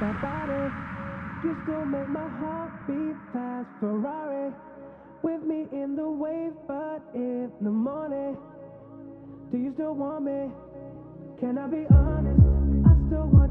body. You still make my heart beat fast. Ferrari with me in the wave, but in the morning. Do you still want me? Can I be honest? I still want